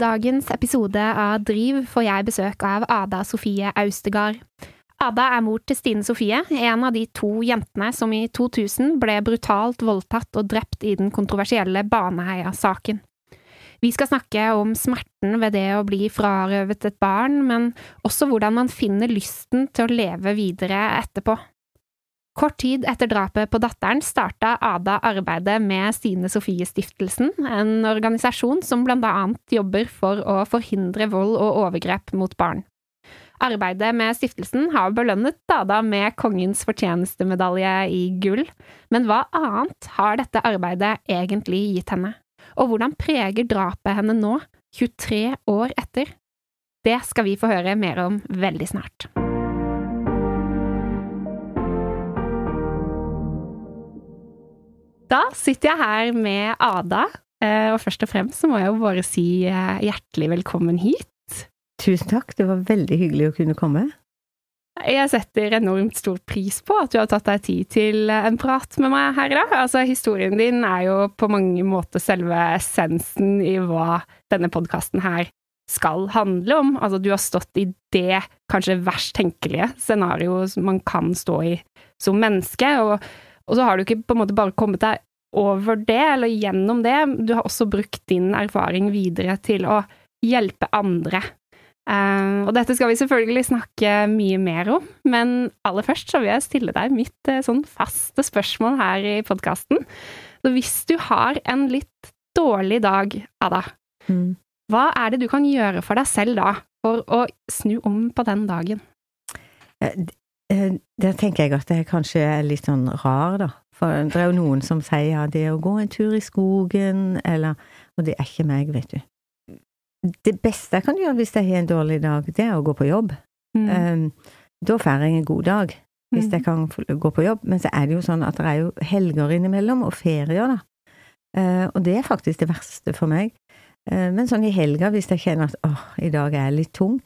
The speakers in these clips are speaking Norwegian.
dagens episode av Driv får jeg besøk av Ada Sofie Austegard. Ada er mor til Stine Sofie, en av de to jentene som i 2000 ble brutalt voldtatt og drept i den kontroversielle Baneheia-saken. Vi skal snakke om smerten ved det å bli frarøvet et barn, men også hvordan man finner lysten til å leve videre etterpå. Kort tid etter drapet på datteren starta Ada arbeidet med Stine Sofie-stiftelsen, en organisasjon som blant annet jobber for å forhindre vold og overgrep mot barn. Arbeidet med stiftelsen har belønnet Ada med Kongens fortjenestemedalje i gull, men hva annet har dette arbeidet egentlig gitt henne? Og hvordan preger drapet henne nå, 23 år etter? Det skal vi få høre mer om veldig snart. Da sitter jeg her med Ada, eh, og først og fremst så må jeg jo bare si eh, hjertelig velkommen hit. Tusen takk, det var veldig hyggelig å kunne komme. Jeg setter enormt stor pris på at du har tatt deg tid til en prat med meg her i dag. Altså, historien din er jo på mange måter selve essensen i hva denne podkasten her skal handle om. Altså, du har stått i det kanskje verst tenkelige scenarioet man kan stå i som menneske, og og så har du ikke på en måte bare kommet deg over det, eller gjennom det, du har også brukt din erfaring videre til å hjelpe andre. Uh, og dette skal vi selvfølgelig snakke mye mer om, men aller først så vil jeg stille deg mitt uh, sånn faste spørsmål her i podkasten. Så hvis du har en litt dårlig dag, Ada, mm. hva er det du kan gjøre for deg selv da, for å snu om på den dagen? Eh, der tenker jeg at det kanskje er litt sånn rar, da. For det er jo noen som sier ja, det å gå en tur i skogen, eller Og det er ikke meg, vet du. Det beste jeg kan gjøre hvis jeg har en dårlig dag, det er å gå på jobb. Mm. Um, da får jeg en god dag, hvis mm. jeg kan gå på jobb. Men så er det jo sånn at det er jo helger innimellom, og ferier, da. Uh, og det er faktisk det verste for meg. Uh, men sånn i helga, hvis jeg kjenner at åh, i dag er jeg litt tung,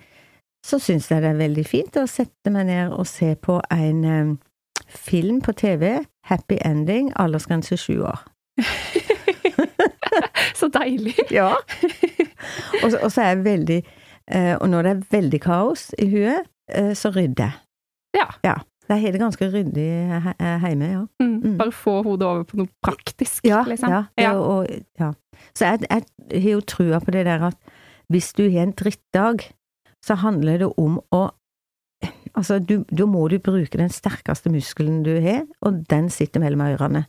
så syns jeg det er veldig fint å sette meg ned og se på en um, film på TV, Happy Ending, aldersgrense sju år. så deilig! ja. Og så, og så, er jeg veldig uh, Og når det er veldig kaos i huet, uh, så rydder jeg. Ja. ja. Det er ganske ryddig hjemme, ja. Mm, mm. Bare få hodet over på noe praktisk, ja, liksom. Ja. ja. Og, ja. Så jeg, jeg har jo trua på det der at hvis du har en drittdag, så handler det om å Altså, du, da må du bruke den sterkeste muskelen du har, og den sitter mellom ørene.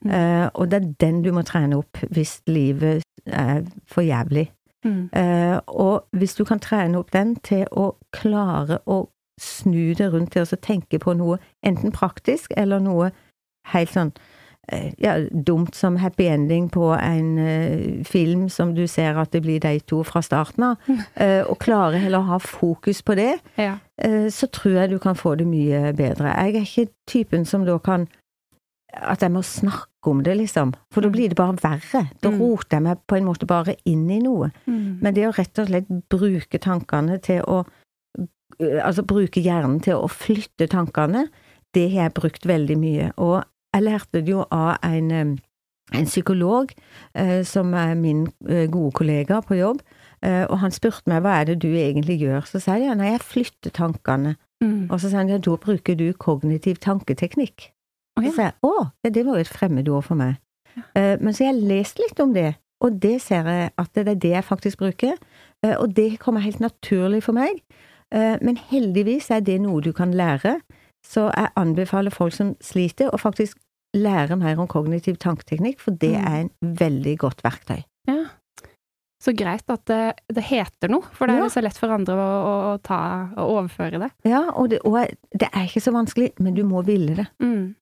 Mm. Uh, og det er den du må trene opp hvis livet er for jævlig. Mm. Uh, og hvis du kan trene opp den til å klare å snu det rundt til å tenke på noe enten praktisk eller noe helt sånn ja, dumt som happy ending på en uh, film som du ser at det blir de to fra starten av, uh, og klarer heller å ha fokus på det, ja. uh, så tror jeg du kan få det mye bedre. Jeg er ikke typen som da kan at jeg må snakke om det, liksom. For da mm. blir det bare verre. Da mm. roter jeg meg på en måte bare inn i noe. Mm. Men det å rett og slett bruke tankene til å Altså bruke hjernen til å flytte tankene, det har jeg brukt veldig mye. Og jeg lærte det jo av en, en psykolog eh, som er min eh, gode kollega på jobb, eh, og han spurte meg hva er det du egentlig gjør, så sa jeg nei, jeg flytter tankene, mm. og så sa han ja, da bruker du kognitiv tanketeknikk. Og så sa jeg å, det var jo et fremmedord for meg. Ja. Men så jeg lest litt om det, og det ser jeg at det er det jeg faktisk bruker, og det kommer helt naturlig for meg. Men heldigvis er det noe du kan lære. Så jeg anbefaler folk som sliter, å faktisk lære mer om kognitiv tanketeknikk, for det mm. er en veldig godt verktøy. Ja. Så greit at det, det heter noe, for det er ja. så lett for andre å, å, å, ta, å overføre det. Ja, og det, og det, er ikke så vanskelig, men du må ville det. Mm.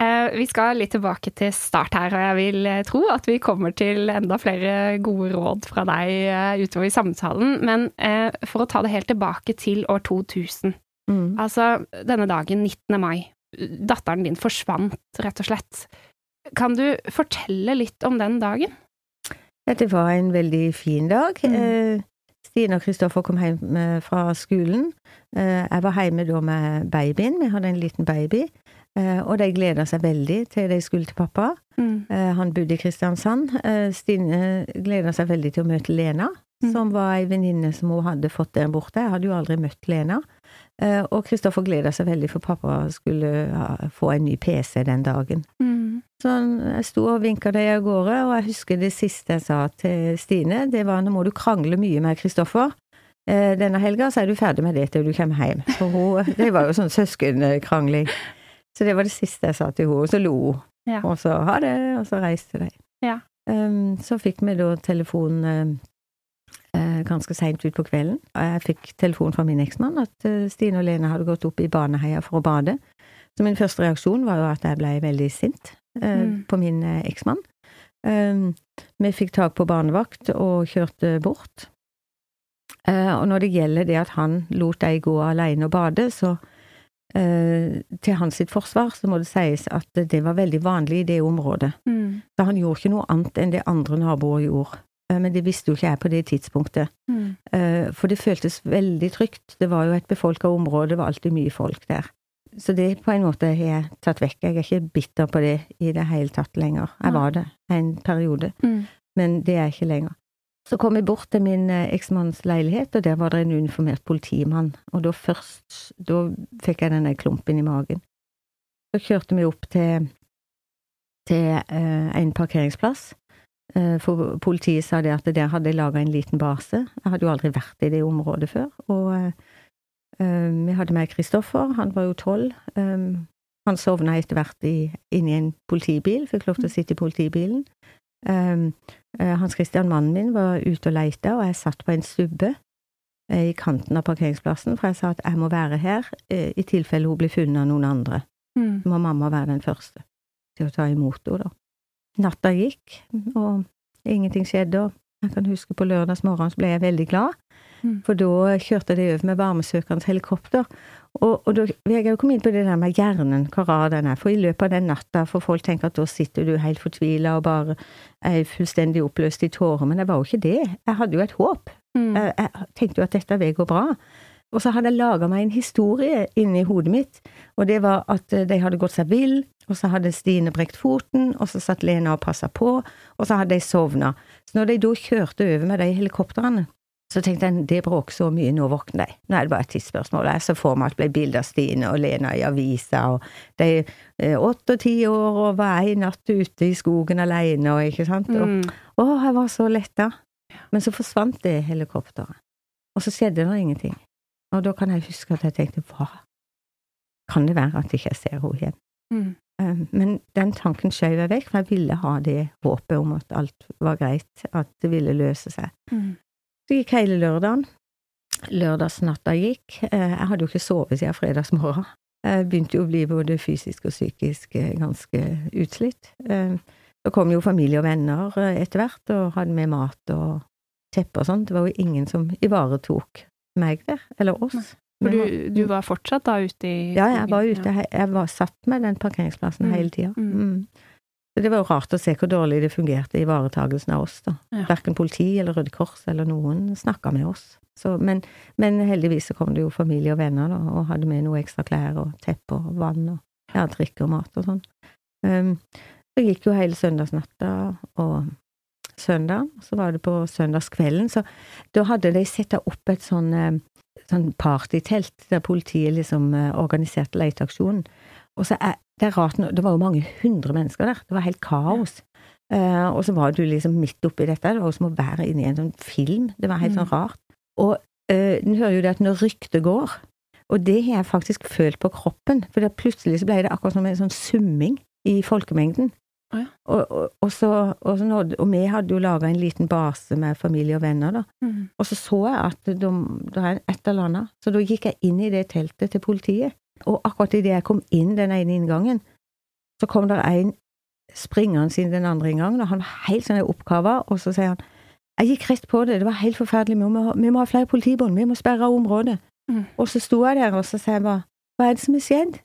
Eh, vi skal litt tilbake til start her, og jeg vil eh, tro at vi kommer til enda flere gode råd fra deg eh, utover i samtalen. Men eh, for å ta det helt tilbake til år 2000. Mm. Altså, denne dagen, 19. mai, datteren din forsvant, rett og slett. Kan du fortelle litt om den dagen? Ja, det var en veldig fin dag. Mm. Eh, Stine og Kristoffer kom hjem eh, fra skolen. Eh, jeg var hjemme da med babyen, vi hadde en liten baby. Og de gleda seg veldig til de skulle til pappa. Mm. Han bodde i Kristiansand. Stine gleda seg veldig til å møte Lena, Mm. som var ei venninne som hun hadde fått der borte. Jeg hadde jo aldri møtt Lena. Eh, og Kristoffer gleda seg veldig, for pappa skulle få en ny PC den dagen. Mm. Så jeg sto og vinka dem av gårde, og jeg husker det siste jeg sa til Stine, det var nå må du krangle mye med Kristoffer. Eh, Denne helga så er du ferdig med det til du kommer hjem. For hun, det var jo sånn søskenkrangling. Så det var det siste jeg sa til henne, og så lo hun. Ja. Og så ha det, og så reiste de. Ja. Um, så fikk vi da telefon eh, ganske seint utpå kvelden. Og Jeg fikk telefon fra min eksmann at eh, Stine og Lene hadde gått opp i Baneheia for å bade. Så min første reaksjon var jo at jeg ble veldig sint eh, Mm. på min eh, eksmann. Vi fikk tak på barnevakt og kjørte bort. Eh, og når det gjelder det at han lot deg gå alene og bade, så eh, til hans sitt forsvar så må det sies at det var veldig vanlig i det området. Mm. Så han gjorde ikke noe annet enn det andre naboer gjorde. Eh, Men det visste jo ikke jeg på det tidspunktet. Mm. Eh, For det føltes veldig trygt. Det var jo et befolka område, det var alltid mye folk der. Så det på en måte har jeg tatt vekk. Jeg er ikke bitter på det i det hele tatt lenger. Jeg var det en periode, Mm. men det er jeg ikke lenger. Så kom jeg bort til min eh, eksmanns leilighet, og der var det en uniformert politimann. Og da først, da fikk jeg denne klumpen i magen. Så kjørte vi opp til, til en parkeringsplass. Eh, for politiet sa det at der hadde jeg laga en liten base. Jeg hadde jo aldri vært i det området før. Og eh, eh, vi hadde med Kristoffer, han var jo tolv. Han sovna etter hvert i, inni en politibil, fikk lov til å sitte i politibilen. Hans Christian, mannen min, var ute og leita, og jeg satt på en stubbe i kanten av parkeringsplassen, for jeg sa at jeg må være her i tilfelle hun blir funnet av noen andre. Mm. Så må mamma være den første til å ta imot henne, da. Natta gikk, og ingenting skjedde, og jeg kan huske på lørdagsmorgen så ble jeg veldig glad, Mm. for da kjørte de over med varmesøkerens helikopter. Og, og da jeg er jo komme inn på det der med hjernen, hvor rar den er, for i løpet av den natta, for folk tenker at da sitter du helt fortvila og bare er fullstendig oppløst i tårer, men det var jo ikke det. Jeg hadde jo et håp. Mm. Jeg, jeg tenkte jo at dette vil gå bra. Og så hadde jeg laga meg en historie inni hodet mitt, og det var at eh, de hadde gått seg vill, og så hadde Stine brekt foten, og så satt Lena og passa på, og så hadde de sovna. Så når de da kjørte over med de helikoptrene, så tenkte jeg det bråker så mye, nå våkner de. Nå er det bare et tidsspørsmål. Jeg så for meg at det ble bilde av Stine og Lena i avisa, og de eh, åtte og ti år og var ei natt ute i skogen alene, og ikke sant. Og, Mm. å, jeg var så letta. Men så forsvant det helikopteret, og så skjedde det ingenting. Og da kan jeg huske at jeg tenkte, hva? Kan det være at ikke jeg ser henne igjen? Mm. Eh, Men den tanken skjøv jeg vekk, for jeg ville ha det håpet om at alt var greit, at det ville løse seg. Mm. Så gikk hele lørdagen. Lørdagsnatta gikk. Eh, Jeg hadde jo ikke sovet siden fredagsmorgen. Jeg begynte jo å bli både fysisk og psykisk eh, ganske utslitt. Så kom jo familie og venner etter hvert, og hadde med mat og teppe og sånt. Det var jo ingen som ivaretok meg der, eller oss. For du, du var fortsatt da ute i ja, jeg var ute, jeg var satt med den parkeringsplassen Mm, hele tida. mm. Mm. Så det var jo rart å se hvor dårlig det fungerte i ivaretagelsen av oss, da. Ja. Verken politi eller Røde Kors eller noen snakka med oss. Så, men, men heldigvis så kom det jo familie og venner, da, og hadde med noe ekstra klær og teppe og vann og ja, drikke og mat og sånn. Um, så gikk jo hele søndagsnatta og søndag, så var det på søndagskvelden, så da hadde de satt opp et sånn eh, sånn partytelt der politiet liksom eh, organiserte leteaksjonen. Og så er det er rart, det var jo mange hundre mennesker der, det var helt kaos. Uh, og så var du liksom midt oppi dette, det var jo som å være inne i en sånn film, det var helt Mm. sånn rart. Og uh, en hører jo det at når ryktet går, og det har jeg faktisk følt på kroppen, for plutselig så ble det akkurat som en sånn summing i folkemengden. Ja. Og, og, og, så, og, nådde, og vi hadde jo laga en liten base med familie og venner, da. Mm. Og så så jeg at det det er et eller annet, så da gikk jeg inn i det teltet til politiet. Og akkurat idet jeg kom inn den ene inngangen, så kom der en springende inn den andre inngangen, og han var helt sånn oppkava, og så sier han Jeg gikk rett på det, det var helt forferdelig, vi må, vi må ha flere politibånd, vi må sperre av området. Mm. Og så sto jeg der, og så sier jeg bare Hva er det som har skjedd?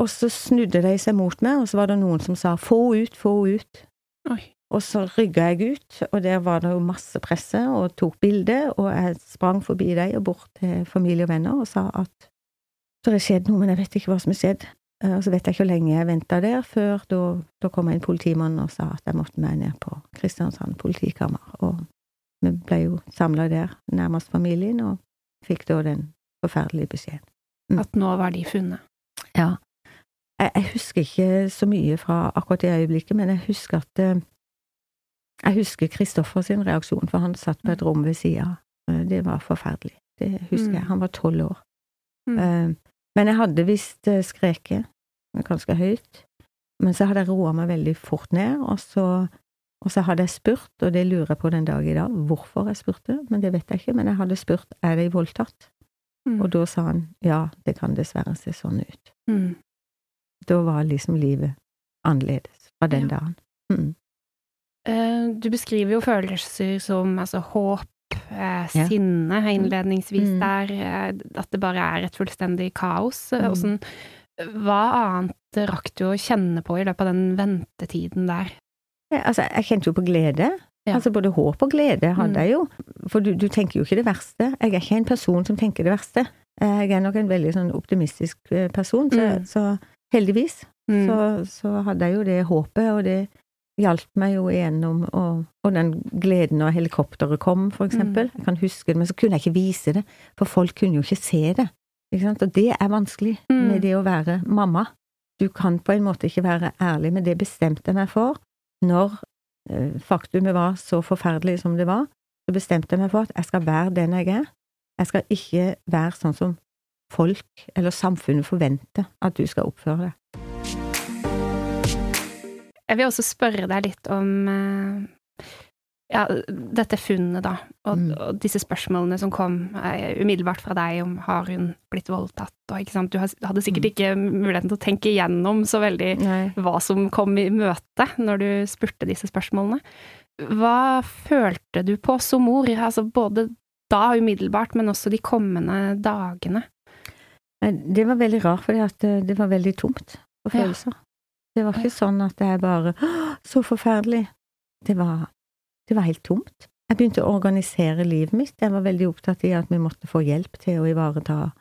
Og så snudde de seg mot meg, og så var det noen som sa Få ut, få ut. Oi. Og så rygga jeg ut, og der var det jo masse presse, og tok bilde, og jeg sprang forbi dem og bort til familie og venner og sa at det har skjedd noe, men jeg vet ikke hva som har skjedd. Eh, Og så vet jeg ikke hvor lenge jeg venta der, før da, da kom en politimann og sa at jeg måtte meg ned på Kristiansand politikammer og vi ble jo samla der, nærmest familien, og fikk da den forferdelige beskjeden. Mm. At nå var de funnet. Ja. Jeg, jeg, husker ikke så mye fra akkurat det øyeblikket, men jeg husker at eh, Jeg husker Kristoffer sin reaksjon, for han satt på et rom ved sida. Eh, det var forferdelig. Det husker jeg. Mm. Han var tolv år. Mm. Eh, Men jeg hadde visst skreket ganske høyt. Men så hadde jeg roa meg veldig fort ned, og så, og så hadde jeg spurt, og det lurer jeg på den dag i dag, hvorfor jeg spurte, men det vet jeg ikke, men jeg hadde spurt er de voldtatt, Mm. og da sa han ja, det kan dessverre se sånn ut. Mm. Da var liksom livet annerledes fra den Ja. dagen. Mm. Eh, Du beskriver jo følelser som altså håp, eh, Ja. sinne innledningsvis Mm. der, eh, at det bare er et fullstendig kaos. Mm. Sånn, hva annet rakk du å kjenne på i løpet av den ventetiden der? Ja, altså, jeg kjente jo på glede. Ja. Altså både håp og glede hadde Mm. jeg jo. For du, du tenker jo ikke det verste. Jeg er ikke en person som tenker det verste. Jeg er nok en veldig sånn optimistisk person, så, Mm. så heldigvis Mm. så, så hadde jeg jo det håpet, og det hjalp meg jo igjennom, og, og den gleden når helikopteret kom, for eksempel. Jeg kan huske det, men så kunne jeg ikke vise det, for folk kunne jo ikke se det. Ikke sant? Og det er vanskelig Mm. med det å være mamma. Du kan på en måte ikke være ærlig, men det bestemte jeg meg for når eh, faktumet var så forferdelig som det var. Så bestemte jeg meg for at jeg skal være den jeg er. Jeg skal ikke være sånn som folk eller samfunnet forventer at du skal oppføre deg. Jeg vil også spørre deg litt om eh, ja, dette funnet, da, og, Mm. og disse spørsmålene som kom eh, umiddelbart fra deg om har hun blitt voldtatt, og ikke sant, du hadde sikkert Mm. ikke muligheten til å tenke igjennom så veldig Nei. hva som kom i møte når du spurte disse spørsmålene. Hva følte du på som mor, altså både da umiddelbart, men også de kommende dagene? Det var veldig rart, fordi at eh, det var veldig tomt for Ja. følelser. Det var ikke sånn at jeg bare «Åh, Så forferdelig! Det var, det var helt tomt. Jeg begynte å organisere livet mitt. Jeg var veldig opptatt i at vi måtte få hjelp til å ivareta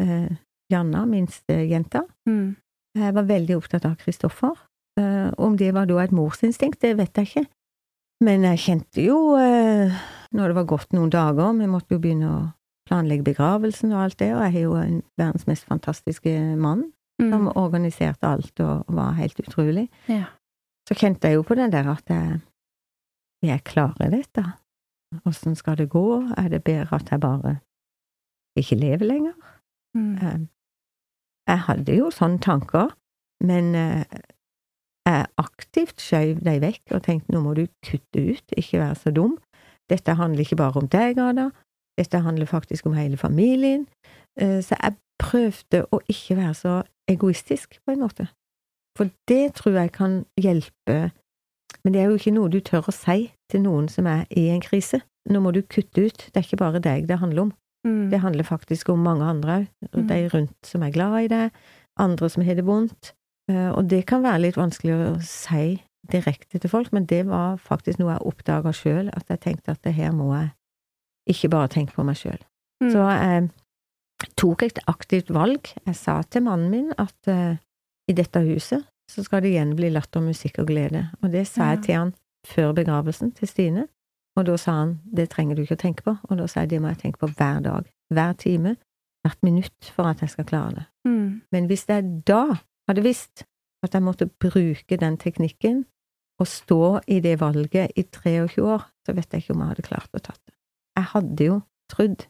eh, Janna, minstejenta. Mm. Jeg var veldig opptatt av Kristoffer. Eh, om det var da et morsinstinkt, det vet jeg ikke. Men jeg kjente jo, eh, når det var gått noen dager, vi måtte jo begynne å planlegge begravelsen og alt det, og jeg har jo en verdens mest fantastiske mann som Mm. organiserte alt og var helt utrolig. Ja. Så kjente jeg jo på den der at jeg, jeg klarer dette. Åssen skal det gå? Er det bedre at jeg bare ikke lever lenger? Mm. Eh, Jeg hadde jo sånne tanker, men eh, jeg aktivt skjøv dem vekk og tenkte nå må du kutte ut, ikke være så dum. Dette handler ikke bare om deg, Ada, dette handler faktisk om hele familien. Eh, Så jeg prøvde å ikke være så egoistisk, på en måte. For det tror jeg kan hjelpe, men det er jo ikke noe du tør å si til noen som er i en krise. Nå må du kutte ut, det er ikke bare deg det handler om. Mm. Det handler faktisk om mange andre òg. Mm. De rundt som er glad i deg, andre som har det vondt. Eh, Og det kan være litt vanskelig å si direkte til folk, men det var faktisk noe jeg oppdaga sjøl, at jeg tenkte at det her må jeg ikke bare tenke på meg sjøl. Mm. Så jeg tok et aktivt valg. Jeg sa til mannen min at eh, i dette huset så skal det igjen bli latter, musikk og glede. Og det sa jeg Ja. til han før begravelsen til Stine. Og da sa han det trenger du ikke å tenke på, og da sa jeg det må jeg tenke på hver dag, hver time, hvert minutt for at jeg skal klare det. Mm. Men hvis jeg da hadde visst at jeg måtte bruke den teknikken og stå i det valget i 23 år, så vet jeg ikke om jeg hadde klart å tatt det. Jeg hadde jo trodd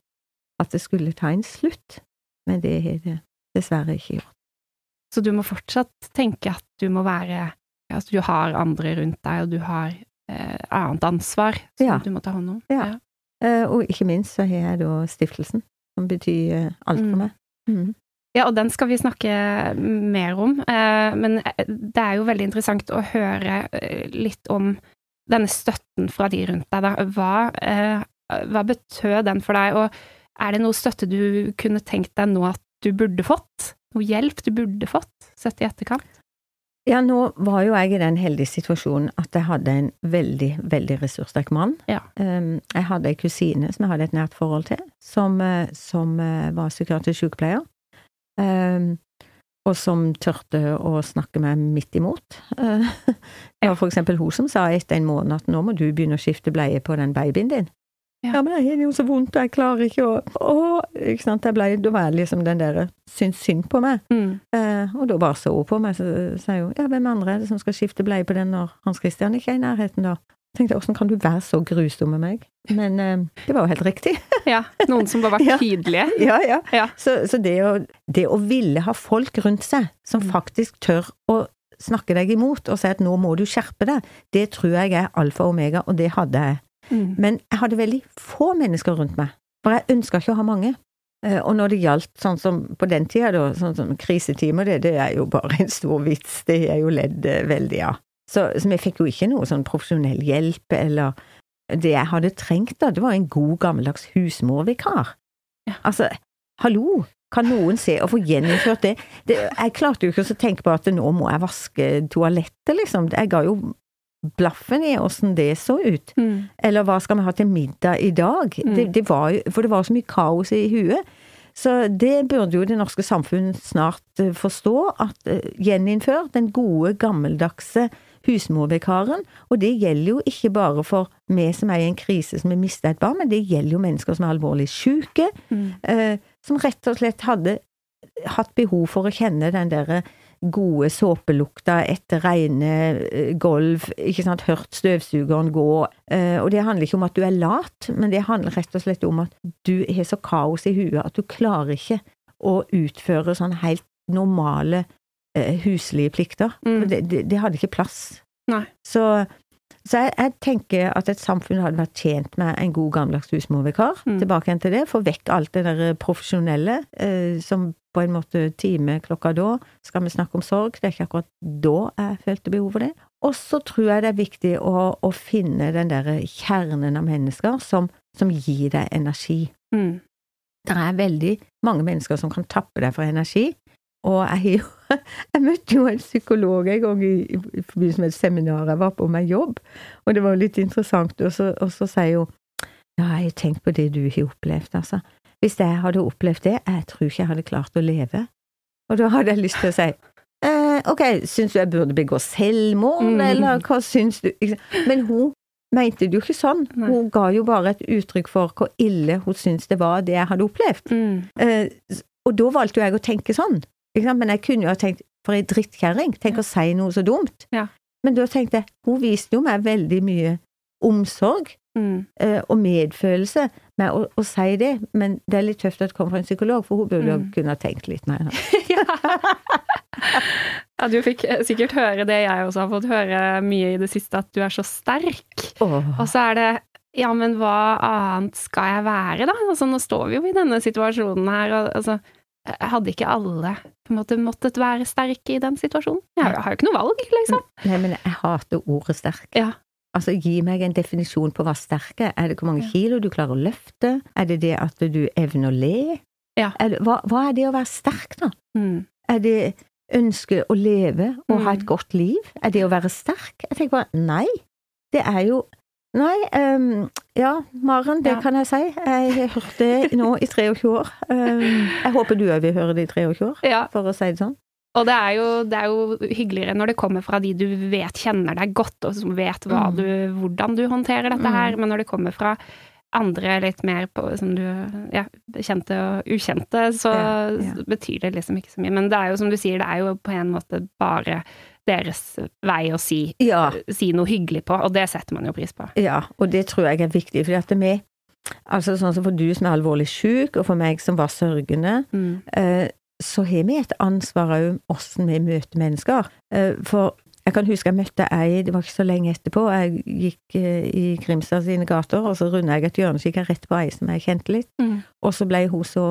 at det skulle ta en slutt, men det har det dessverre ikke gjort. Så du må fortsatt tenke at du må være Altså du har andre rundt deg, og du har eh, annet ansvar som Ja. du må ta hånd om. Ja. Eh, Og ikke minst så har jeg da stiftelsen, som betyr eh, alt for Mm. meg. Mhm. Ja, og den skal vi snakke mer om, eh, men det er jo veldig interessant å høre litt om denne støtten fra de rundt deg. Da. Hva, eh, hva betød den for deg, og er det noe støtte du kunne tenkt deg nå at du burde fått? Noe hjelp du burde fått, sett i etterkant? Ja, nå var jo jeg i den heldige situasjonen at jeg hadde en veldig, veldig ressurssterk mann. Ja. Um, Jeg hadde ei kusine som jeg hadde et nært forhold til, som, eh, som eh, var psykiatrisk sykepleier. Um, og som tørte å snakke meg midt imot. Eh, Det var for eksempel hun som sa etter en måned at nå må du begynne å skifte bleie på den babyen din. Ja. Ja, men jeg har jo så vondt, og jeg klarer ikke å Å, ikke sant. Jeg ble, da var jeg liksom den der syntes synd på meg. Mm. Eh, og da bare så hun på meg, så sa hun ja, hvem andre er det som skal skifte bleie på den når Hans Christian ikke er i nærheten, da? Tenkte jeg, åssen kan du være så grusom med meg? Men eh, det var jo helt riktig. Ja. Noen som bare var tydelige. ja, ja. Ja. Så, så det, å, det å ville ha folk rundt seg som Mm. faktisk tør å snakke deg imot og si at nå må du skjerpe deg, det tror jeg er alfa og omega, og det hadde jeg. Mm. Men jeg hadde veldig få mennesker rundt meg, for jeg ønska ikke å ha mange. Eh, Og når det gjaldt sånn som på den tida, da, sånn som krisetimer, det, det er jo bare en stor vits, det er jo ledd eh, veldig av. Så, så vi fikk jo ikke noe sånn profesjonell hjelp, eller det jeg hadde trengt da, det var en god gammeldags husmorvikar. Ja. Altså, hallo, kan noen se og få gjeninnført det? det? Jeg klarte jo ikke å tenke på at nå må jeg vaske toalettet, liksom. Jeg ga jo blaffen i åssen det så ut. Mm. Eller hva skal vi ha til middag i dag? Mm. Det, det var for det var så mye kaos i huet. Så det burde jo det norske samfunn snart eh, forstå, at eh, gjeninnfør den gode, gammeldagse husmorvikaren. Og det gjelder jo ikke bare for vi som er i en krise som har mista et barn, men det gjelder jo mennesker som er alvorlig syke, Mm. eh, som rett og slett hadde hatt behov for å kjenne den derre gode såpelukta etter rene eh, gulv, ikke sant, hørt støvsugeren gå. Eh, og det handler ikke om at du er lat, men det handler rett og slett om at du har så kaos i huet at du klarer ikke å utføre sånn helt normale eh, huslige plikter. Mm. Det, det, det hadde ikke plass. Nei. Så, så jeg, jeg tenker at et samfunn hadde vært tjent med en god gammeldags husmorvikar. Mm. Tilbake igjen til det. Få vekk alt det der profesjonelle eh, som på en måte time klokka da. Skal vi snakke om sorg? Det er ikke akkurat da jeg følte behov for det. Og så tror jeg det er viktig å, å finne den der kjernen av mennesker som, som gir deg energi. Mm. Det er veldig mange mennesker som kan tappe deg for energi. Og jeg, har jo- jeg møtte jo en psykolog en gang i, i forbindelse med et seminar jeg var på med jobb, og det var litt interessant, og så, og så sier hun ja, jeg har tenkt på det du har opplevd, altså. Hvis jeg hadde opplevd det, jeg tror ikke jeg hadde klart å leve. Og da hadde jeg lyst til å si eh, ok, syns du jeg burde begå selvmord, Mm. eller hva syns du? Men hun mente det jo ikke sånn, Nei. hun ga jo bare et uttrykk for hvor ille hun syntes det var det jeg hadde opplevd. Mm. Eh, og da valgte jo jeg å tenke sånn? Men jeg kunne jo ha tenkt for ei drittkjerring, tenk å si noe så dumt. Ja. Men da tenkte jeg, hun viste jo meg veldig mye omsorg Mm. eh, og medfølelse med å, å si det, men det er litt tøft at det kommer fra en psykolog, for hun burde jo Mm. kunne ha tenkt litt mer. ja. ja, du fikk eh, sikkert høre det jeg også har fått høre mye i det siste, at du er så sterk. Oh. Og så er det ja, men hva annet skal jeg være, da? Altså, nå står vi jo i denne situasjonen her, og altså Hadde ikke alle på en måte måttet være sterke i den situasjonen? Jeg har, jo ikke noe valg, liksom. Nei, men jeg hater ordet sterk. Ja. Altså, gi meg en definisjon på hva sterk er. Er det hvor mange Ja. kilo du klarer å løfte? Er det det at du evner å le? Ja. Er det, hva, hva er det å være sterk, da? Mm. Er det ønske å leve og ha Mm. et godt liv? Er det å være sterk? Jeg tenker bare nei. Det er jo Nei, um, ja, Maren, det Ja. kan jeg si. Jeg har hørt det nå i 23 år. Um, jeg håper du òg vil høre det i 23 år, Ja, for å si det sånn. og det er, jo, det er jo hyggeligere når det kommer fra de du vet kjenner deg godt, og som vet hva Mm. du, hvordan du håndterer dette Mm. her, men når det kommer fra andre litt mer på, som du, ja, kjente og ukjente, så Ja, ja. betyr det liksom ikke så mye. Men det er jo som du sier, det er jo på en måte bare deres vei å si, Ja. si noe hyggelig på, og det setter man jo pris på. Ja, og det tror jeg er viktig, fordi at vi Altså sånn som for du som er alvorlig syk, og for meg som var sørgende, Mm. eh, så har vi et ansvar òg åssen vi møter mennesker. Eh, for jeg kan huske jeg møtte ei, det var ikke så lenge etterpå, jeg gikk eh, i Grimstad sine gater, og så runda jeg et hjørne, så gikk jeg rett på ei som jeg kjente litt, Mm. og så ble hun så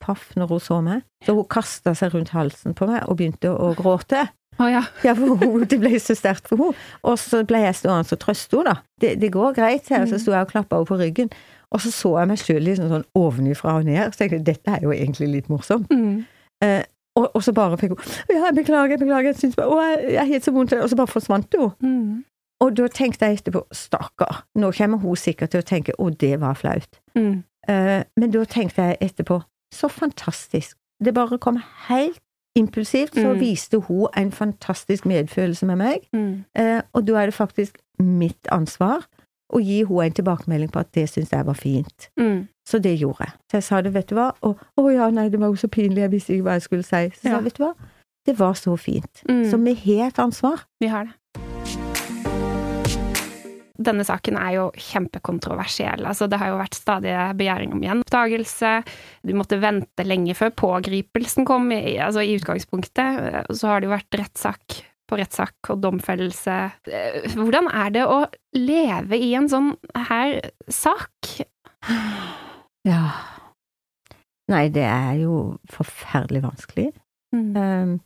paff når hun så meg, så hun kasta seg rundt halsen på meg og begynte å gråte. Oh, ja. Ja, for hun, det ble så sterkt for henne. Og så ble jeg stående og trøste henne, da. Det, det går greit, her. Så Mm. sto jeg og klappa henne på ryggen. Og så så jeg meg sjøl liksom sånn ovenifra og ned, så tenkte dette er jo egentlig litt morsomt. Mm. Eh, og, og så bare fikk hun Ja, jeg beklager, jeg beklager, jeg syns bare Å, jeg, har helt så vondt. Og så bare forsvant hun. Mm. Og da tenkte jeg etterpå Stakkar, nå kommer hun sikkert til å tenke å, det var flaut. Mm. Uh, men da tenkte jeg etterpå Så fantastisk. Det bare kom helt impulsivt så Mm. viste hun en fantastisk medfølelse med meg, eh, og da er det faktisk mitt ansvar å gi henne en tilbakemelding på at det syntes jeg var fint. Mm. Så det gjorde jeg. Så jeg sa det, vet du hva, og å ja, nei, det var jo så pinlig, jeg visste ikke hva jeg skulle si. Så sa Ja. sa vet du hva, det var så fint. Mm. Så vi har et ansvar. Vi har det. Denne saken er jo kjempekontroversiell. Altså, det har jo vært stadige begjæring om gjenopptakelse. Du måtte vente lenge før pågripelsen kom, i, altså i utgangspunktet. Og så har det jo vært rettssak på rettssak og domfellelse. Eh, Hvordan er det å leve i en sånn her sak? Ja. Nei, det er jo forferdelig vanskelig. Mm. Um,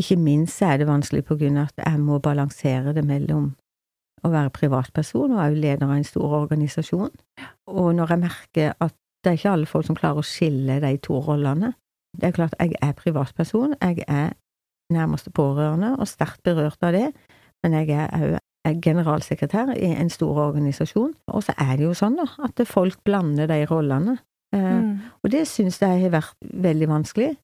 ikke minst er det vanskelig på grunn av at jeg må balansere det mellom å være privatperson og også leder av en stor organisasjon. Og når jeg merker at det er ikke alle folk som klarer å skille de to rollene. Det er klart, jeg er privatperson, jeg er nærmeste pårørende og sterkt berørt av det, men jeg er òg generalsekretær i en stor organisasjon. Og så er det jo sånn da, at folk blander de rollene. Eh, Mm. og det syns jeg har vært veldig vanskelig.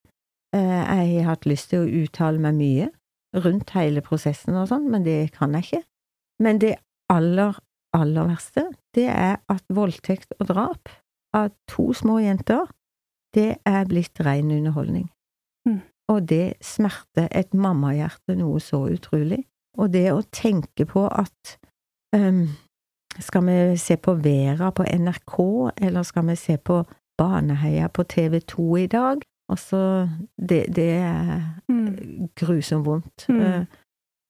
Eh, Jeg har hatt lyst til å uttale meg mye rundt hele prosessen og sånn, men det kan jeg ikke. Men det aller, aller verste, det er at voldtekt og drap av to små jenter, det er blitt ren underholdning. Mm. Og det smerter et mammahjerte noe så utrolig. Og det å tenke på at um, skal vi se på Vera på NRK, eller skal vi se på Baneheia på TV 2 i dag? Altså, det, det er Mm. grusomt vondt. Mm. Uh,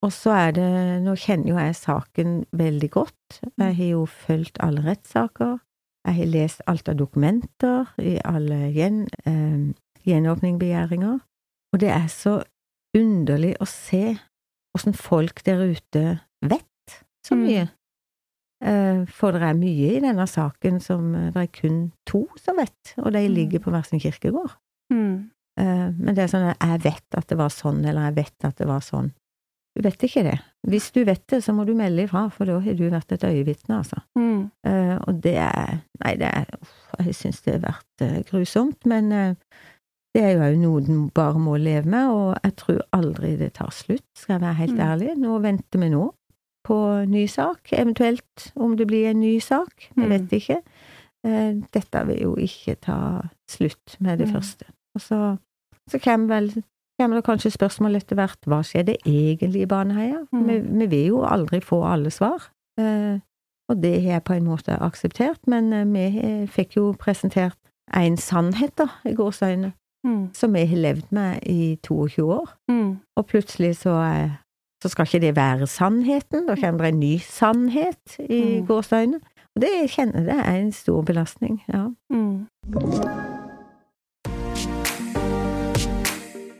og så er det Nå kjenner jo jeg saken veldig godt. Jeg har jo fulgt alle rettssaker. Jeg har lest alt av dokumenter i alle gjen, eh, gjenåpningbegjæringer. Og det er så underlig å se åssen folk der ute vet så Mm. mye. Mm. For det er mye i denne saken som eh, det er kun to som vet, og de Mm. ligger på hver sin kirkegård. Mm. Eh, Men det er sånn at jeg vet at det var sånn, eller jeg vet at det var sånn. Du vet ikke det. Hvis du vet det, så må du melde ifra, for da har du vært et øyevitne, altså. Mm. Og det er Nei, det er uff, Jeg syns det har vært grusomt, men det er jo òg noe den bare må leve med, og jeg tror aldri det tar slutt, skal jeg være helt Mm. ærlig. Nå venter vi nå på ny sak, eventuelt om det blir en ny sak, jeg Mm. vet ikke. Eh, Dette vil jo ikke ta slutt med det Mm. første. Og så, så kommer vel kommer det kanskje spørsmål etter hvert hva skjedde egentlig i Baneheia? Vi, vi vil jo aldri få alle svar. Eh, og det har jeg på en måte akseptert, men eh, vi fikk jo presentert en sannhet, da, i gårsøyne, Mm. som jeg har levd med i 22 år. Mm. Og plutselig så, eh, så skal ikke det være sannheten, da kommer det en ny sannhet i Mm. gårsdagene. Og det kjenner jeg er en stor belastning, ja. Mm.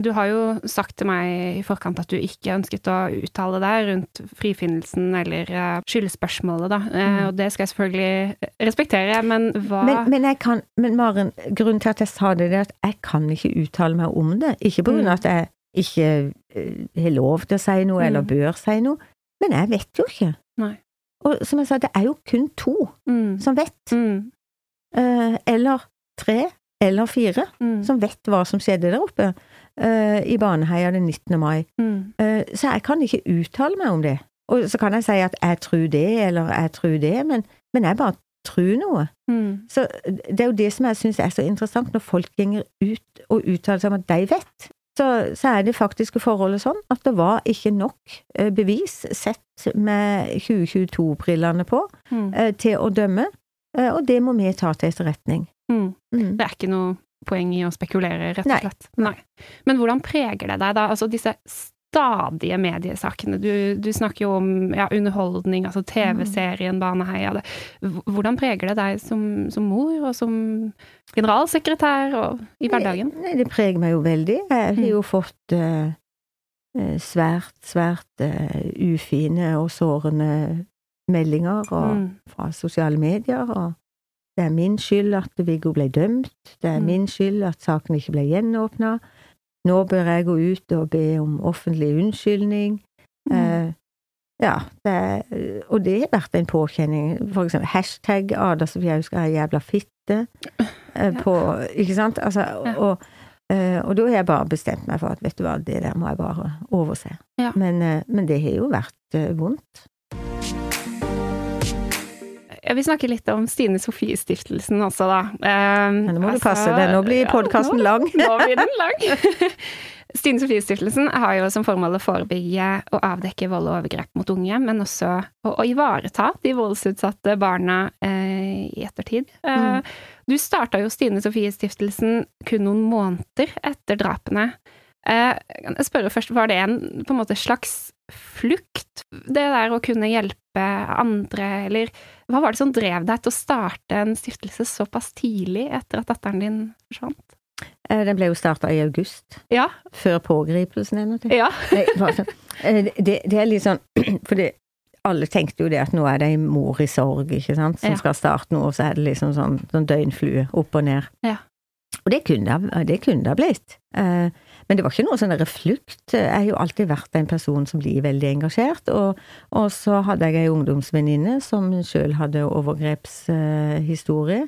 Du har jo sagt til meg i forkant at du ikke ønsket å uttale deg rundt frifinnelsen eller eh, skyldspørsmålet, da. Eh, Mm. Og det skal jeg selvfølgelig respektere, men hva Men, men jeg kan, men Maren, grunnen til at jeg sa det, er at jeg kan ikke uttale meg om det. Ikke på grunn av at jeg ikke eh, har lov til å si noe, eller Mm. bør si noe, men jeg vet jo ikke. Nei. Og som jeg sa, det er jo kun to mm. som vet. Mm. Eh, eller tre, eller fire, Mm. som vet hva som skjedde der oppe eh, i Baneheia den 19. mai. Mm. Uh, så jeg kan ikke uttale meg om det. Og så kan jeg si at jeg tror det, eller jeg tror det, men, men jeg bare tror noe. Mm. Så det er jo det som jeg syns er så interessant, når folk går ut og uttaler seg om at de vet. Så, så er det faktiske forholdet sånn at det var ikke nok eh, bevis sett med 2022-brillene på Mm. til å dømme, og det må vi ta til etterretning. Mm. Mm. Det er ikke noe poeng i å spekulere, rett og slett. Nei. Men hvordan preger det deg da, altså disse stadige mediesakene? Du, du snakker jo om ja, underholdning, altså TV-serien Baneheia. Det. Hvordan preger det deg som, som mor og som generalsekretær og i hverdagen? Nei, det preger meg jo veldig. Jeg har Mm. jo fått eh, svært, svært uh, ufine og sårende meldinger og, Mm. fra sosiale medier, og det er min skyld at Viggo ble dømt, det er Mm. min skyld at saken ikke ble gjenåpna, nå bør jeg gå ut og be om offentlig unnskyldning. Mm. Eh, ja, det er, og det har vært en påkjenning. For eksempel hashtag Ada Sofie Hauska er jævla fitte. eh, Ja. På, ikke sant? Altså, Ja. og, Eh, og da har jeg bare bestemt meg for at vet du hva, det der må jeg bare overse. Ja. Men, eh, men det har jo vært eh, vondt. Jeg vil snakke litt om Stine Sofie-stiftelsen også, da. Eh, Men nå må du altså, passe deg, nå blir podkasten lang. Nå blir den lang. Stine Sofie-stiftelsen har jo som formål å forebygge og avdekke vold og overgrep mot unge, men også å, å ivareta de voldsutsatte barna eh, i ettertid. Eh, Mm. Du starta jo Stine Sofie-stiftelsen kun noen måneder etter drapene. Eh, kan jeg spør først, var det en på en måte slags flukt, det der å kunne hjelpe andre, eller hva var det som drev deg til å starte en stiftelse såpass tidlig etter at datteren din forsvant? Eh, Den ble jo starta i august, Ja, før pågripelsen ennå. ja. Eh, Det, det er litt sånn Fordi alle tenkte jo det at nå er det ei mor i sorg, ikke sant, som Ja. skal starte noe, og så er det liksom sånn, sånn døgnflue opp og ned. Ja. Og det kunne det ha- det kunne det blitt. Eh, Men det var ikke noe sånn reflukt. flukt. Jeg har jo alltid vært en person som blir veldig engasjert, og, og så hadde jeg ei ungdomsvenninne som sjøl hadde overgrepshistorie.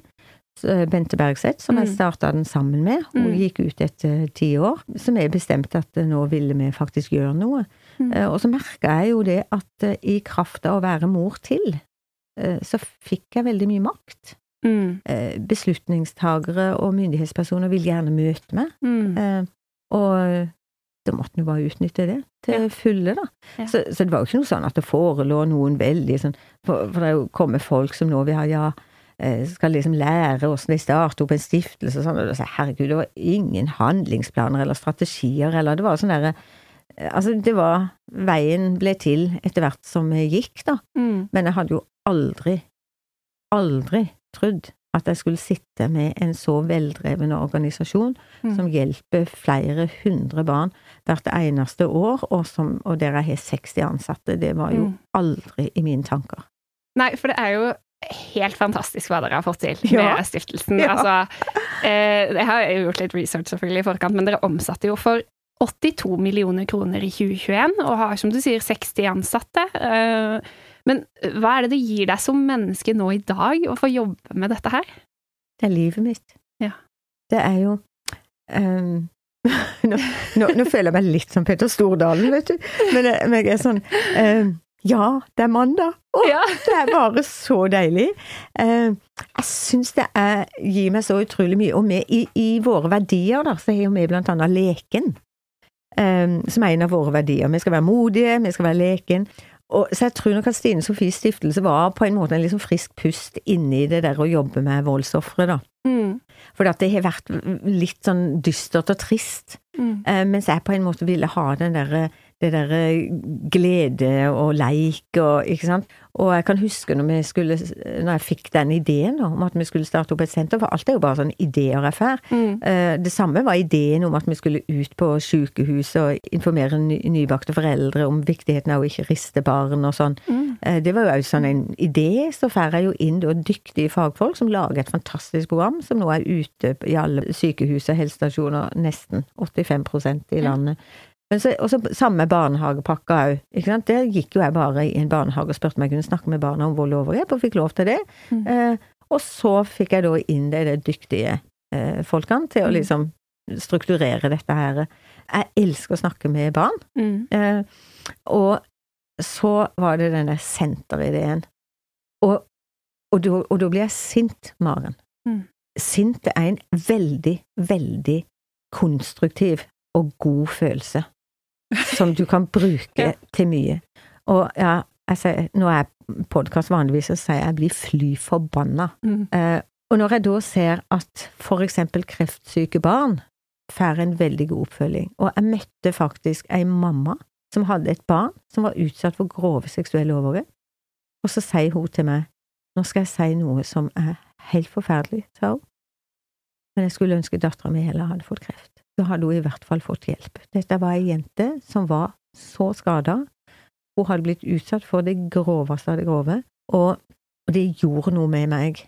Bente Bergseth, som jeg Mm. starta den sammen med. Hun Mm. gikk ut etter ti år. Så vi bestemte at eh, nå ville vi faktisk gjøre noe. Mm. Eh, Og så merka jeg jo det at eh, i kraft av å være mor til, så fikk jeg veldig mye makt. Mm. Beslutningstagere og myndighetspersoner vil gjerne møte meg, Mm. Eh, og da måtte en bare utnytte det til Ja. fulle, da. Ja. Så, så det var jo ikke noe sånn at det forelå noen veldig sånn For, for det kommet folk som nå vil ha ja, eh, skal liksom lære åssen de starter opp en stiftelse og sånn, og da sier herregud, det var ingen handlingsplaner eller strategier eller det var sånn derre eh, Altså, det var Veien ble til etter hvert som gikk, da. Mm. Men jeg hadde jo aldri, aldri trodd at jeg skulle sitte med en så veldreven organisasjon Mm. som hjelper flere hundre barn hvert eneste år, og, som, og der jeg har 60 ansatte. Det var jo Mm. aldri i mine tanker. Nei, for det er jo helt fantastisk hva dere har fått til Ja. med stiftelsen. Ja. Altså, eh, jeg har jo gjort litt research selvfølgelig i forkant, men dere omsatte jo for 82 millioner kroner i 2021, og har, som du sier, 60 ansatte. Eh, men hva er det det gir deg som menneske nå i dag, å få jobbe med dette her? Det er livet mitt. Ja. Det er jo um, nå, nå, nå føler jeg meg litt som Peter Stordalen, vet du. Men jeg, men jeg er sånn um, Ja, det er mandag! Å, Ja. det er bare så deilig. Eh, jeg syns det er, gir meg så utrolig mye. Og vi, i, i våre verdier, da, så har vi blant annet leken. eh, som er en av våre verdier. Vi skal være modige, vi skal være leken. Og, så jeg tror nok at Stine Sofies stiftelse var på en måte en liksom frisk pust inni det der å jobbe med voldsofre, da. Mm. For det har vært litt sånn dystert og trist. Mm. Eh, mens jeg på en måte ville ha den derre det derre glede og leik og ikke sant. Og jeg kan huske når vi skulle når jeg fikk den ideen om at vi skulle starte opp et senter, for alt er jo bare sånn ideer jeg får. Mm. Eh, Det samme var ideen om at vi skulle ut på sykehus og informere ny, nybakte foreldre om viktigheten av å ikke riste barn og sånn. Mm. Eh, Det var jo også sånn en idé. Så får jeg jo inn da dyktige fagfolk som lager et fantastisk program, som nå er ute i alle sykehus og helsestasjoner, nesten 85% i landet. landet. Men så, og så samme barnehagepakka òg. Der gikk jo jeg bare i en barnehage og spurte om jeg kunne snakke med barna om vold og overgrep, og fikk lov til det. Mm. Eh, og så fikk jeg da inn de dyktige eh, folkene til å Mm. liksom strukturere dette her. Jeg elsker å snakke med barn. Mm. Eh, og så var det den der senterideen. Og, og, da, og da blir jeg sint, Maren. Mm. Sint er en veldig, veldig konstruktiv og god følelse. Som du kan bruke Ja. til mye. Og ja, altså, nå er podkast vanligvis, så sier jeg jeg blir fly forbanna. Mm. Eh, og når jeg da ser at for eksempel kreftsyke barn får en veldig god oppfølging, og jeg møtte faktisk ei mamma som hadde et barn som var utsatt for grove seksuelle overgrep, og så sier hun til meg, nå skal jeg si noe som er helt forferdelig, sa hun, men jeg skulle ønske dattera mi heller hadde fått kreft. Da hadde hun i hvert fall fått hjelp. Dette var ei jente som var så skada, hun hadde blitt utsatt for det groveste av det grove, og og det gjorde noe med meg.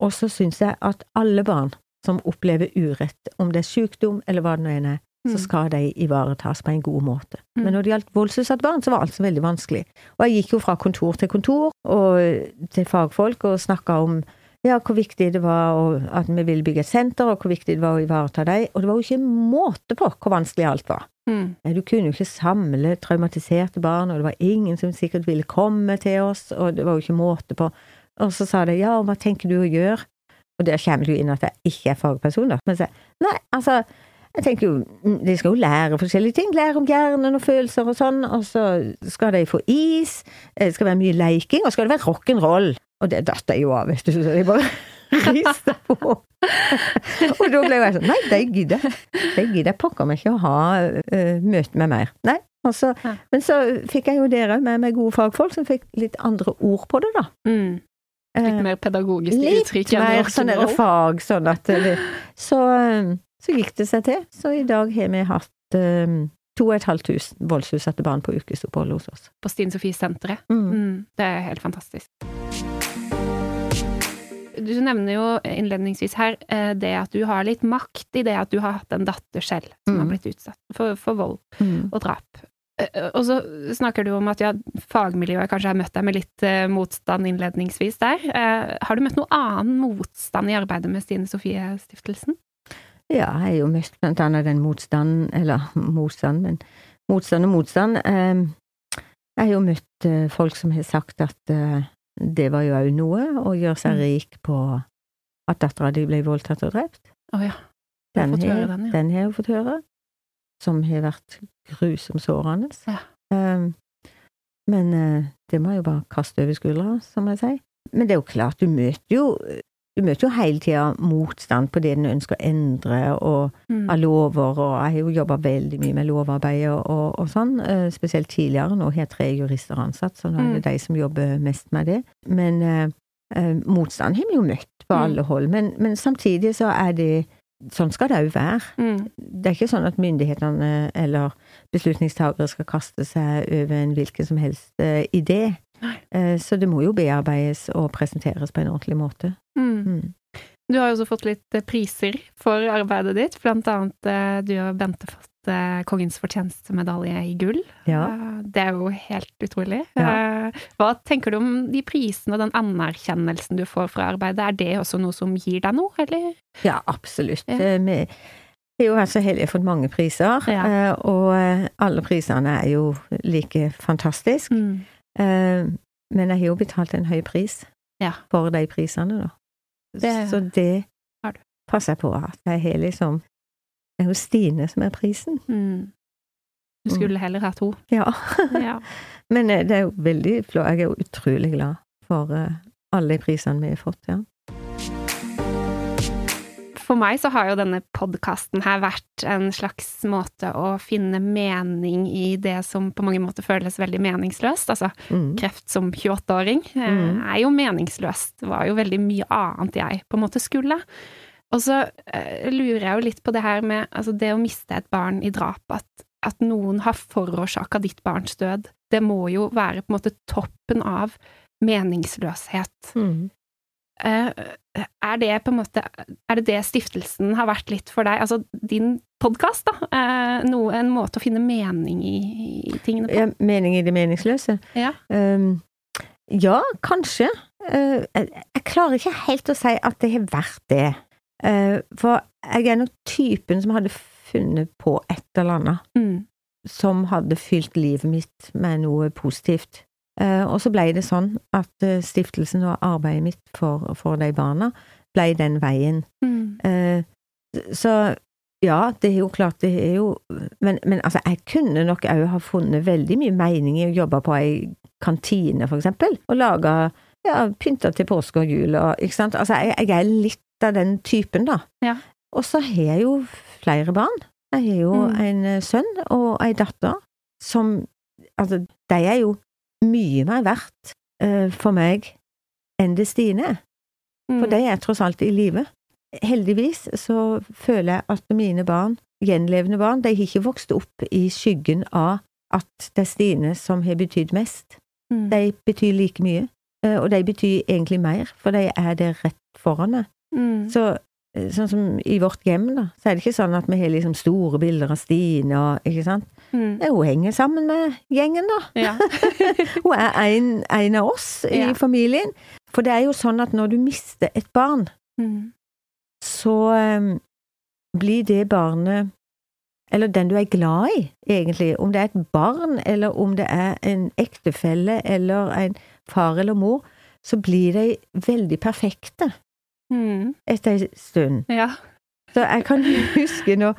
Og så syns jeg at alle barn som opplever urett, om det er sykdom eller hva det nå enn er, så Mm. skal de ivaretas på en god måte. Mm. Men når det gjaldt voldsutsatte barn, så var alt så veldig vanskelig. Og jeg gikk jo fra kontor til kontor og til fagfolk og snakka om ja, hvor viktig det var at vi ville bygge et senter, og hvor viktig det var å ivareta dem. Og det var jo ikke måte på hvor vanskelig alt var. Mm. Eh, Du kunne jo ikke samle traumatiserte barn, og det var ingen som sikkert ville komme til oss, og det var jo ikke måte på. Og så sa de ja, og hva tenker du å gjøre? Og der kommer det jo inn at jeg ikke er fagperson, da. Men så, nei, altså, jeg tenker jo, mm, de skal jo lære forskjellige ting, lære om hjernen og følelser og sånn, og så skal de få is, eh, det skal være mye leiking, og skal det være rock'n'roll. Og det datt jeg jo av, vet du, så jeg bare rista på. og da ble jeg sånn, nei, det gidder, de gidder pokker meg ikke å ha uh, møte med mer. Nei, så, Ja. men så fikk jeg jo dere med meg gode fagfolk som fikk litt andre ord på det, da. Mm. Litt Eh, mer pedagogiske uh, uttrykk enn mer sånn der fag, sånn at det, så, eh, så gikk det seg til. Så i dag har vi hatt um, 2500 voldsutsatte barn på ukesopphold hos oss. På Stine Sofie-senteret. Mm. Mm. Det er helt fantastisk. Du nevner jo innledningsvis her eh, det at du har litt makt i det at du har hatt en datter selv som Mm. har blitt utsatt for, for vold Mm. og drap. Eh, Og så snakker du om at ja, fagmiljøet kanskje har møtt deg med litt eh, motstand innledningsvis der. Eh, har du møtt noe annen motstand i arbeidet med Stine Sofie-stiftelsen? Ja, jeg har jo møtt blant annet den motstanden, eller motstand, men motstand og motstand. Eh, jeg har jo møtt eh, folk som har sagt at eh, det var jo òg noe, å gjøre seg Mm. rik på at dattera di ble voldtatt og drept. Å ja. Du har Den har, den, ja. den har jeg fått høre, som har vært grusomt sårende. Ja. Um, men eh, det må jeg jo bare kaste over skuldra, som jeg sier. Men det er jo klart, du møter jo du møter jo hele tida motstand på det en ønsker å endre, og Mm. av lover, og jeg har jo jobba veldig mye med lovarbeid og, og, og sånn, eh, spesielt tidligere. Nå har jeg tre jurister ansatt, så nå er det Mm. de som jobber mest med det. Men eh, eh, motstand har vi jo møtt på Mm. alle hold, men, men samtidig så er det Sånn skal det òg være. Mm. Det er ikke sånn at myndighetene eller beslutningstagere skal kaste seg over en hvilken som helst eh, idé. Nei. Eh, så det må jo bearbeides og presenteres på en ordentlig måte. Mm. Mm. Du har jo også fått litt eh, priser for arbeidet ditt, blant annet eh, du og Bente fått Kongens fortjenestemedalje i gull. Ja. Det er jo helt utrolig. Ja. Hva tenker du om de prisene og den anerkjennelsen du får fra arbeidet? Er det også noe som gir deg noe, eller? Ja, absolutt. Ja. Vi er jo så heldige ha fått mange priser, og alle prisene er jo like fantastiske. Mm. Eh, Men jeg har jo betalt en høy pris Ja. for de prisene, da. Det Så det passer jeg på at jeg har liksom Det er jo Stine som er prisen. Mm. Du skulle heller ha to. Ja. Ja. Men eh, det er jo veldig flott. Jeg er jo utrolig glad for eh, alle de prisene vi har fått, ja. For meg så har jo denne podkasten her vært en slags måte å finne mening i det som på mange måter føles veldig meningsløst. Altså, Mm. kreft som 28-åring eh, Mm. er jo meningsløst. Det var jo veldig mye annet jeg på en måte skulle. Og så eh, lurer jeg jo litt på det her med altså det å miste et barn i drap, at, at noen har forårsaka ditt barns død. Det må jo være på en måte toppen av meningsløshet. Mm. Eh, er det på en måte Er det det stiftelsen har vært litt for deg? Altså din podkast, da. Eh, noe, en måte å finne mening i, i tingene på? Ja, mening i det meningsløse? Ja. Um, ja, kanskje. Uh, jeg, jeg klarer ikke helt å si at det har vært det. Uh, for jeg er nok typen som hadde funnet på et eller annet Mm. som hadde fylt livet mitt med noe positivt. Uh, og så ble det sånn at uh, stiftelsen og arbeidet mitt for, for de barna ble den veien. Mm. Eh, så ja, det er jo klart, det er jo Men, men altså, jeg kunne nok òg ha funnet veldig mye mening i å jobbe på ei kantine, for eksempel, og lage ja, pynter til påske og jul og ikke sant. Altså, jeg, jeg er litt av den typen, da. Ja. Og så har jeg jo flere barn. Jeg har jo Mm. en eh, sønn og ei datter som Altså, de er jo mye mer verdt uh, for meg enn det Stine er. For Mm. de er tross alt i live. Heldigvis så føler jeg at mine barn, gjenlevende barn, de har ikke vokst opp i skyggen av at det er Stine som har betydd mest. Mm. De betyr like mye, eh, og de betyr egentlig mer, for de er der rett foran meg. Mm. Så sånn som i vårt hjem, da, så er det ikke sånn at vi har liksom store bilder av Stine og ikke sant. Mm. Hun henger sammen med gjengen, da. Ja. Hun er en, en av oss i Ja. familien. For det er jo sånn at når du mister et barn, Mm. så um, blir det barnet eller den du er glad i, egentlig, om det er et barn, eller om det er en ektefelle, eller en far eller mor, så blir de veldig perfekte Mm. etter en stund. Ja. Så jeg kan huske når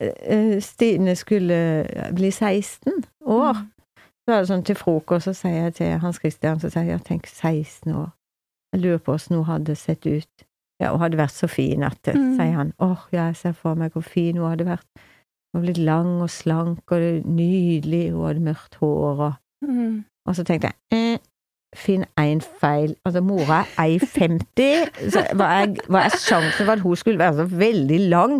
eh, Stine skulle bli 16 år, Mm. så var det sånn til frokost, så sier jeg til Hans Christian, så sier jeg, tenk 16 år, jeg lurer på hvordan hun hadde sett ut. Ja, hun hadde vært så fin at, Mm. sier han, åh, ja, jeg ser for meg hvor fin hun hadde vært. Hun var blitt lang og slank og nydelig, hun hadde mørkt hår og Mm. Og så tenkte jeg eh, Finn én feil. Altså, mora er 1,50, så hva er, hva er sjansen for at hun skulle være så veldig lang?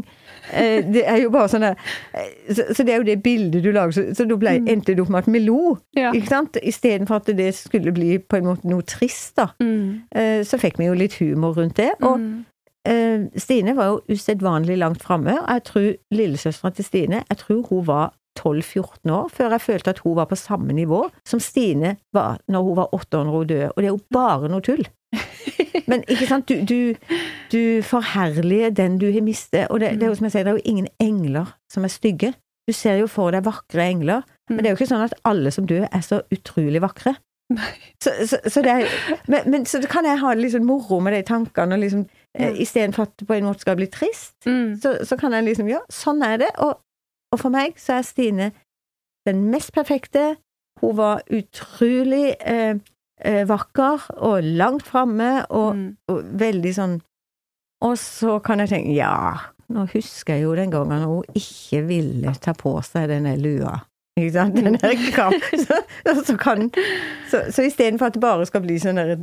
Eh, det er jo bare sånn der eh, så, så det er jo det bildet du lager, så, så da ble, Mm. endte det opp med at vi lo, Ja. ikke sant? Istedenfor at det skulle bli på en måte noe trist, da. Mm. Eh, så fikk vi jo litt humor rundt det. Og Mm. eh, Stine var jo usedvanlig langt framme, og jeg tror lillesøstera til Stine, jeg tror hun var 12-14 år før jeg følte at hun var på samme nivå som Stine var når hun var åtte år hun døde. Og det er jo bare noe tull. Men ikke sant, du, du, du forherliger den du har mistet, og det, det er jo som jeg sier, det er jo ingen engler som er stygge. Du ser jo for deg vakre engler, men det er jo ikke sånn at alle som dør er så utrolig vakre. Så, så, så det er, men, men så kan jeg ha litt sånn moro med de tankene, og liksom, ja. istedenfor at det på en måte skal bli trist, Mm. så, så kan jeg liksom, ja, sånn er det, og, og for meg så er Stine den mest perfekte. Hun var utrolig eh, eh, vakker og langt framme og, Mm. og veldig sånn Og så kan jeg tenke, ja, nå husker jeg jo den gangen hun ikke ville ta på seg denne lua. Ikke sant? Den der kam. Så, så kan Så, så istedenfor at det bare skal bli sånn der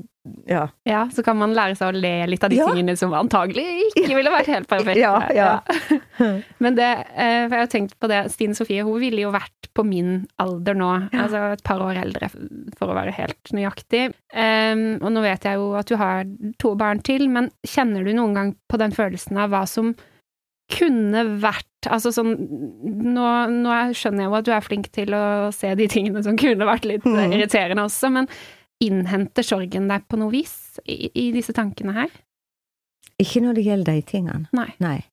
Ja. Ja, så kan man lære seg å le litt av de Ja. tingene som antagelig ikke ville vært helt perfekte. Ja, ja. Men det, eh, for jeg har tenkt på det, Stine Sofie, hun ville jo vært på min alder nå, altså et par år eldre, for å være helt nøyaktig. Um, og nå vet jeg jo at du har to barn til, men kjenner du noen gang på den følelsen av hva som kunne vært Altså sånn nå, nå skjønner jeg jo at du er flink til å se de tingene som kunne vært litt Mhm. irriterende også, men innhenter sorgen deg på noe vis i, i disse tankene her? Ikke når det gjelder de tingene. Nei. Nei.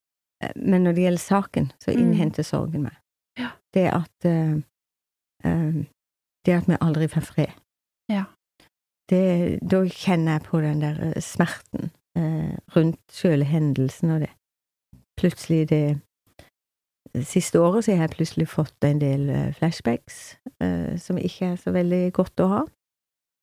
Eh, Men når det gjelder saken, så Mm. innhenter sorgen meg. Ja. Det at uh, uh, Det at vi aldri får fred. Ja. Det, da kjenner jeg på den der smerten uh, rundt sjøle hendelsen og det. Plutselig det Siste året så har jeg plutselig fått en del eh, flashbacks eh, som ikke er så veldig godt å ha.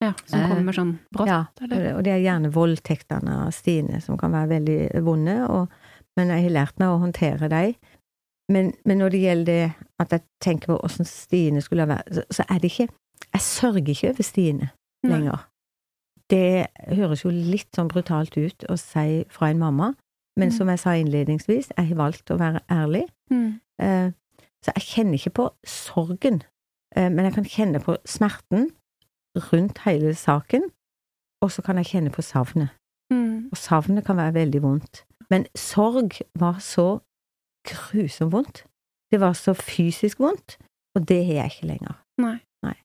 Ja, som Eh, kommer sånn brått, Ja, eller? og det er gjerne voldtektene av Stine som kan være veldig vonde, og, men jeg har lært meg å håndtere dem. Men, men når det gjelder det at jeg tenker på åssen Stine skulle ha vært, så, så er det ikke Jeg sørger ikke over Stine Nei. lenger. Det høres jo litt sånn brutalt ut å si fra en mamma, men Mm. som jeg sa innledningsvis, jeg har valgt å være ærlig. Mm. Eh, Så jeg kjenner ikke på sorgen, eh, men jeg kan kjenne på smerten rundt hele saken, og så kan jeg kjenne på savnet. Mm. Og savnet kan være veldig vondt. Men sorg var så grusomt vondt. Det var så fysisk vondt, og det har jeg ikke lenger. Nei. Nei.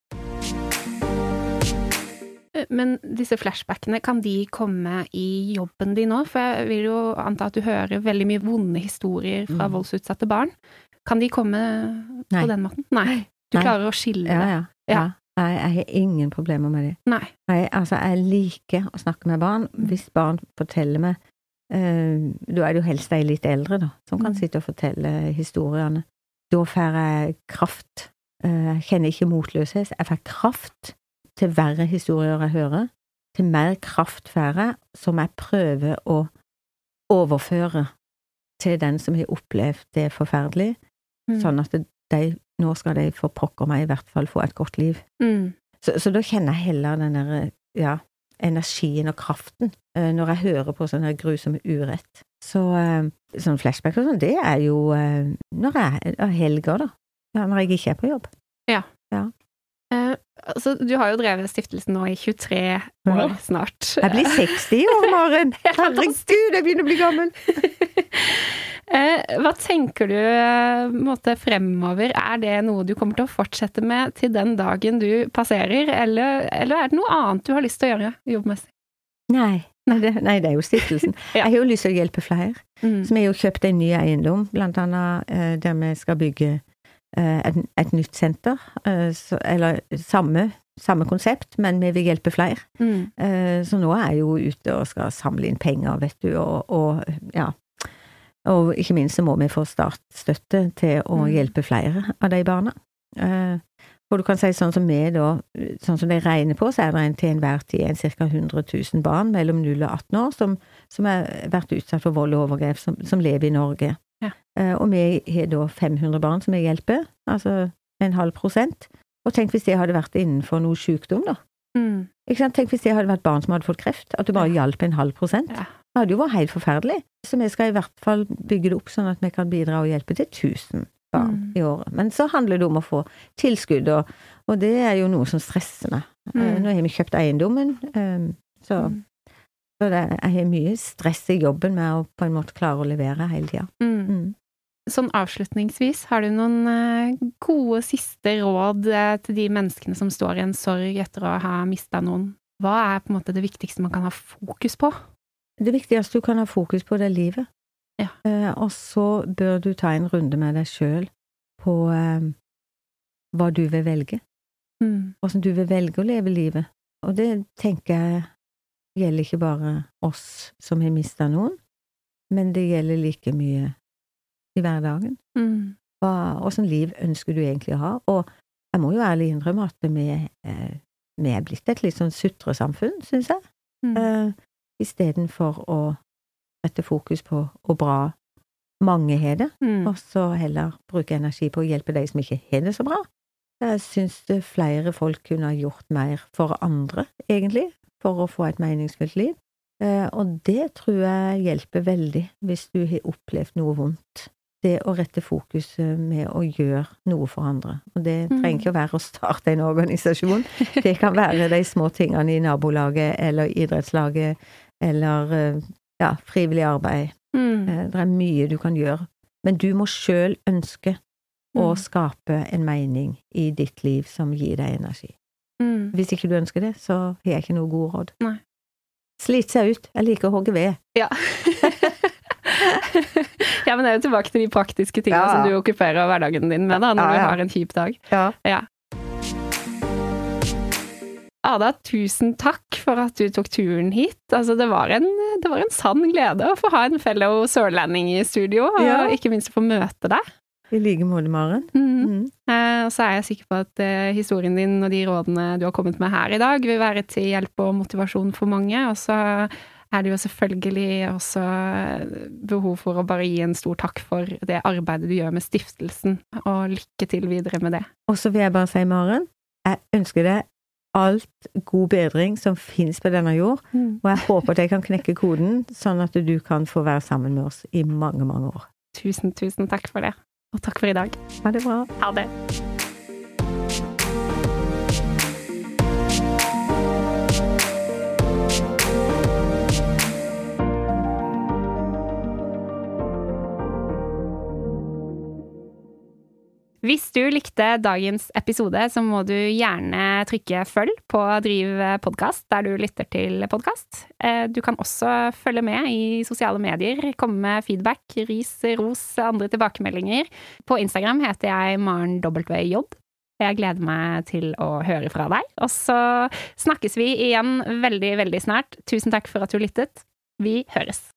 Men disse flashbackene, kan de komme i jobben din nå? For jeg vil jo anta at du hører veldig mye vonde historier fra Mm. voldsutsatte barn. Kan de komme Nei. på den måten? Nei. Du Nei. klarer å skille det? ja. Ja. ja. Jeg, jeg har ingen problemer med det. Nei. Jeg, altså, jeg liker å snakke med barn. Hvis barn forteller meg eh, Da er det jo helst de litt eldre, da, som kan Mm. sitte og fortelle historiene. Da får jeg kraft. Eh, Jeg kjenner ikke motløshet. Jeg får kraft til verre historier jeg hører. Til mer kraft får jeg, som jeg prøver å overføre til den som har opplevd det forferdelig, Mm. sånn at de, nå skal de få pokker meg i hvert fall få et godt liv. Mm. Så, så da kjenner jeg heller den der, ja, energien og kraften eh, når jeg hører på sånn grusomme grusom urett. Så eh, sånn flashback og sånn, det er jo eh, når jeg er helger, da. Ja, når jeg ikke er på jobb. Eh, altså, du har jo drevet stiftelsen nå i 23 år Ja. snart. Jeg blir 60 i år, Maren! Herregud, jeg begynner å bli gammel! Eh, hva tenker du eh, måte, fremover? Er det noe du kommer til å fortsette med til den dagen du passerer, eller, eller er det noe annet du har lyst til å gjøre jobbmessig? Nei. Nei det, nei, det er jo stiftelsen. ja. Jeg har jo lyst til å hjelpe flere. Mm. Så vi har jo kjøpt en ny eiendom, blant annet der vi skal bygge et, et, nytt senter. Eh, så, eller samme, samme, konsept, men vi vil hjelpe flere. Mm. Eh, så nå er jeg jo ute og skal samle inn penger, vet du, og, og ja. Og ikke minst så må vi få startstøtte til å mm. hjelpe flere av de barna. Eh, for du kan si sånn som vi, da, sånn som de regner på, så er det en til enhver tid en ca. 100 000 barn mellom 0 og 18 år som, som har vært utsatt for vold og overgrep, som, som lever i Norge. Eh, og vi har da 500 barn som vi hjelper, altså en halv prosent. Og tenk hvis det hadde vært innenfor noe sykdom, da. Mm. Tenk hvis det hadde vært barn som hadde fått kreft, at du bare ja. hjalp en halv prosent. Ja. Det hadde jo vært helt forferdelig. Så vi skal i hvert fall bygge det opp sånn at vi kan bidra og hjelpe til 1000 barn mm. i året. Men så handler det om å få tilskudd, og, og det er jo noe som stresser meg. Eh, mm. Nå har vi kjøpt eiendommen, um, så, mm. så det, jeg har mye stress i jobben med å på en måte klare å levere hele tida. Mm. mm. Sånn avslutningsvis, har du noen uh, gode siste råd uh, til de menneskene som står i en sorg etter å ha mista noen? Hva er på en måte det viktigste man kan ha fokus på? Det viktigste du kan ha fokus på, det er livet. Ja. Eh, og så bør du ta en runde med deg sjøl på eh, hva du vil velge. Mm. Åssen du vil velge å leve livet. Og det tenker jeg gjelder ikke bare oss som har mista noen, men det gjelder like mye i hverdagen. Mm. Åssen liv ønsker du egentlig å ha? Og jeg må jo ærlig innrømme at vi, eh, vi er blitt et litt sånn sutresamfunn, syns jeg, mm. eh, istedenfor å rette fokus på hvor bra mange har det, mm. og så heller bruke energi på å hjelpe de som ikke har det så bra. Jeg syns flere folk kunne ha gjort mer for andre, egentlig, for å få et meningsfylt liv. Eh, og det tror jeg hjelper veldig hvis du har opplevd noe vondt. Det å rette fokuset med å gjøre noe for andre. Og det mm. trenger ikke å være å starte en organisasjon. Det kan være de små tingene i nabolaget eller idrettslaget eller eh, ja, frivillig arbeid. Mm. Eh, det er mye du kan gjøre. Men du må sjøl ønske å mm. skape en mening i ditt liv som gir deg energi. Mm. Hvis ikke du ønsker det, så har jeg ikke noe god råd. Nei. Slit seg ut. Jeg liker å hogge ved. Ja. ja, men det er jo tilbake til de praktiske tingene ja. som du okkuperer hverdagen din med da, når ja, du har en kjip dag. Ja. ja. Ada, tusen takk for at du tok turen hit. Altså, det var en, det var en sann glede å få ha en fellow sørlending i studio, og ikke minst å få møte deg. I like måte, Maren. Mm. Mm. Eh, og så er jeg sikker på at eh, historien din og de rådene du har kommet med her i dag, vil være til hjelp og motivasjon for mange. Og så er det jo selvfølgelig også behov for å bare gi en stor takk for det arbeidet du gjør med stiftelsen, og lykke til videre med det. Og så vil jeg bare si, Maren, jeg ønsker deg alt god bedring som finnes på denne jord, mm. og jeg håper at jeg kan knekke koden, sånn at du kan få være sammen med oss i mange, mange år. Tusen, tusen takk for det, og takk for i dag. Ha det bra. Ha det. Hvis du likte dagens episode, så må du gjerne trykke følg på Driv podkast der du lytter til podkast. Eh, du kan også følge med i sosiale medier, komme med feedback, ris, ros, andre tilbakemeldinger. På Instagram heter jeg Maren WJ. Jeg gleder meg til å høre fra deg. Og så snakkes vi igjen veldig, veldig snart. Tusen takk for at du lyttet. Vi høres.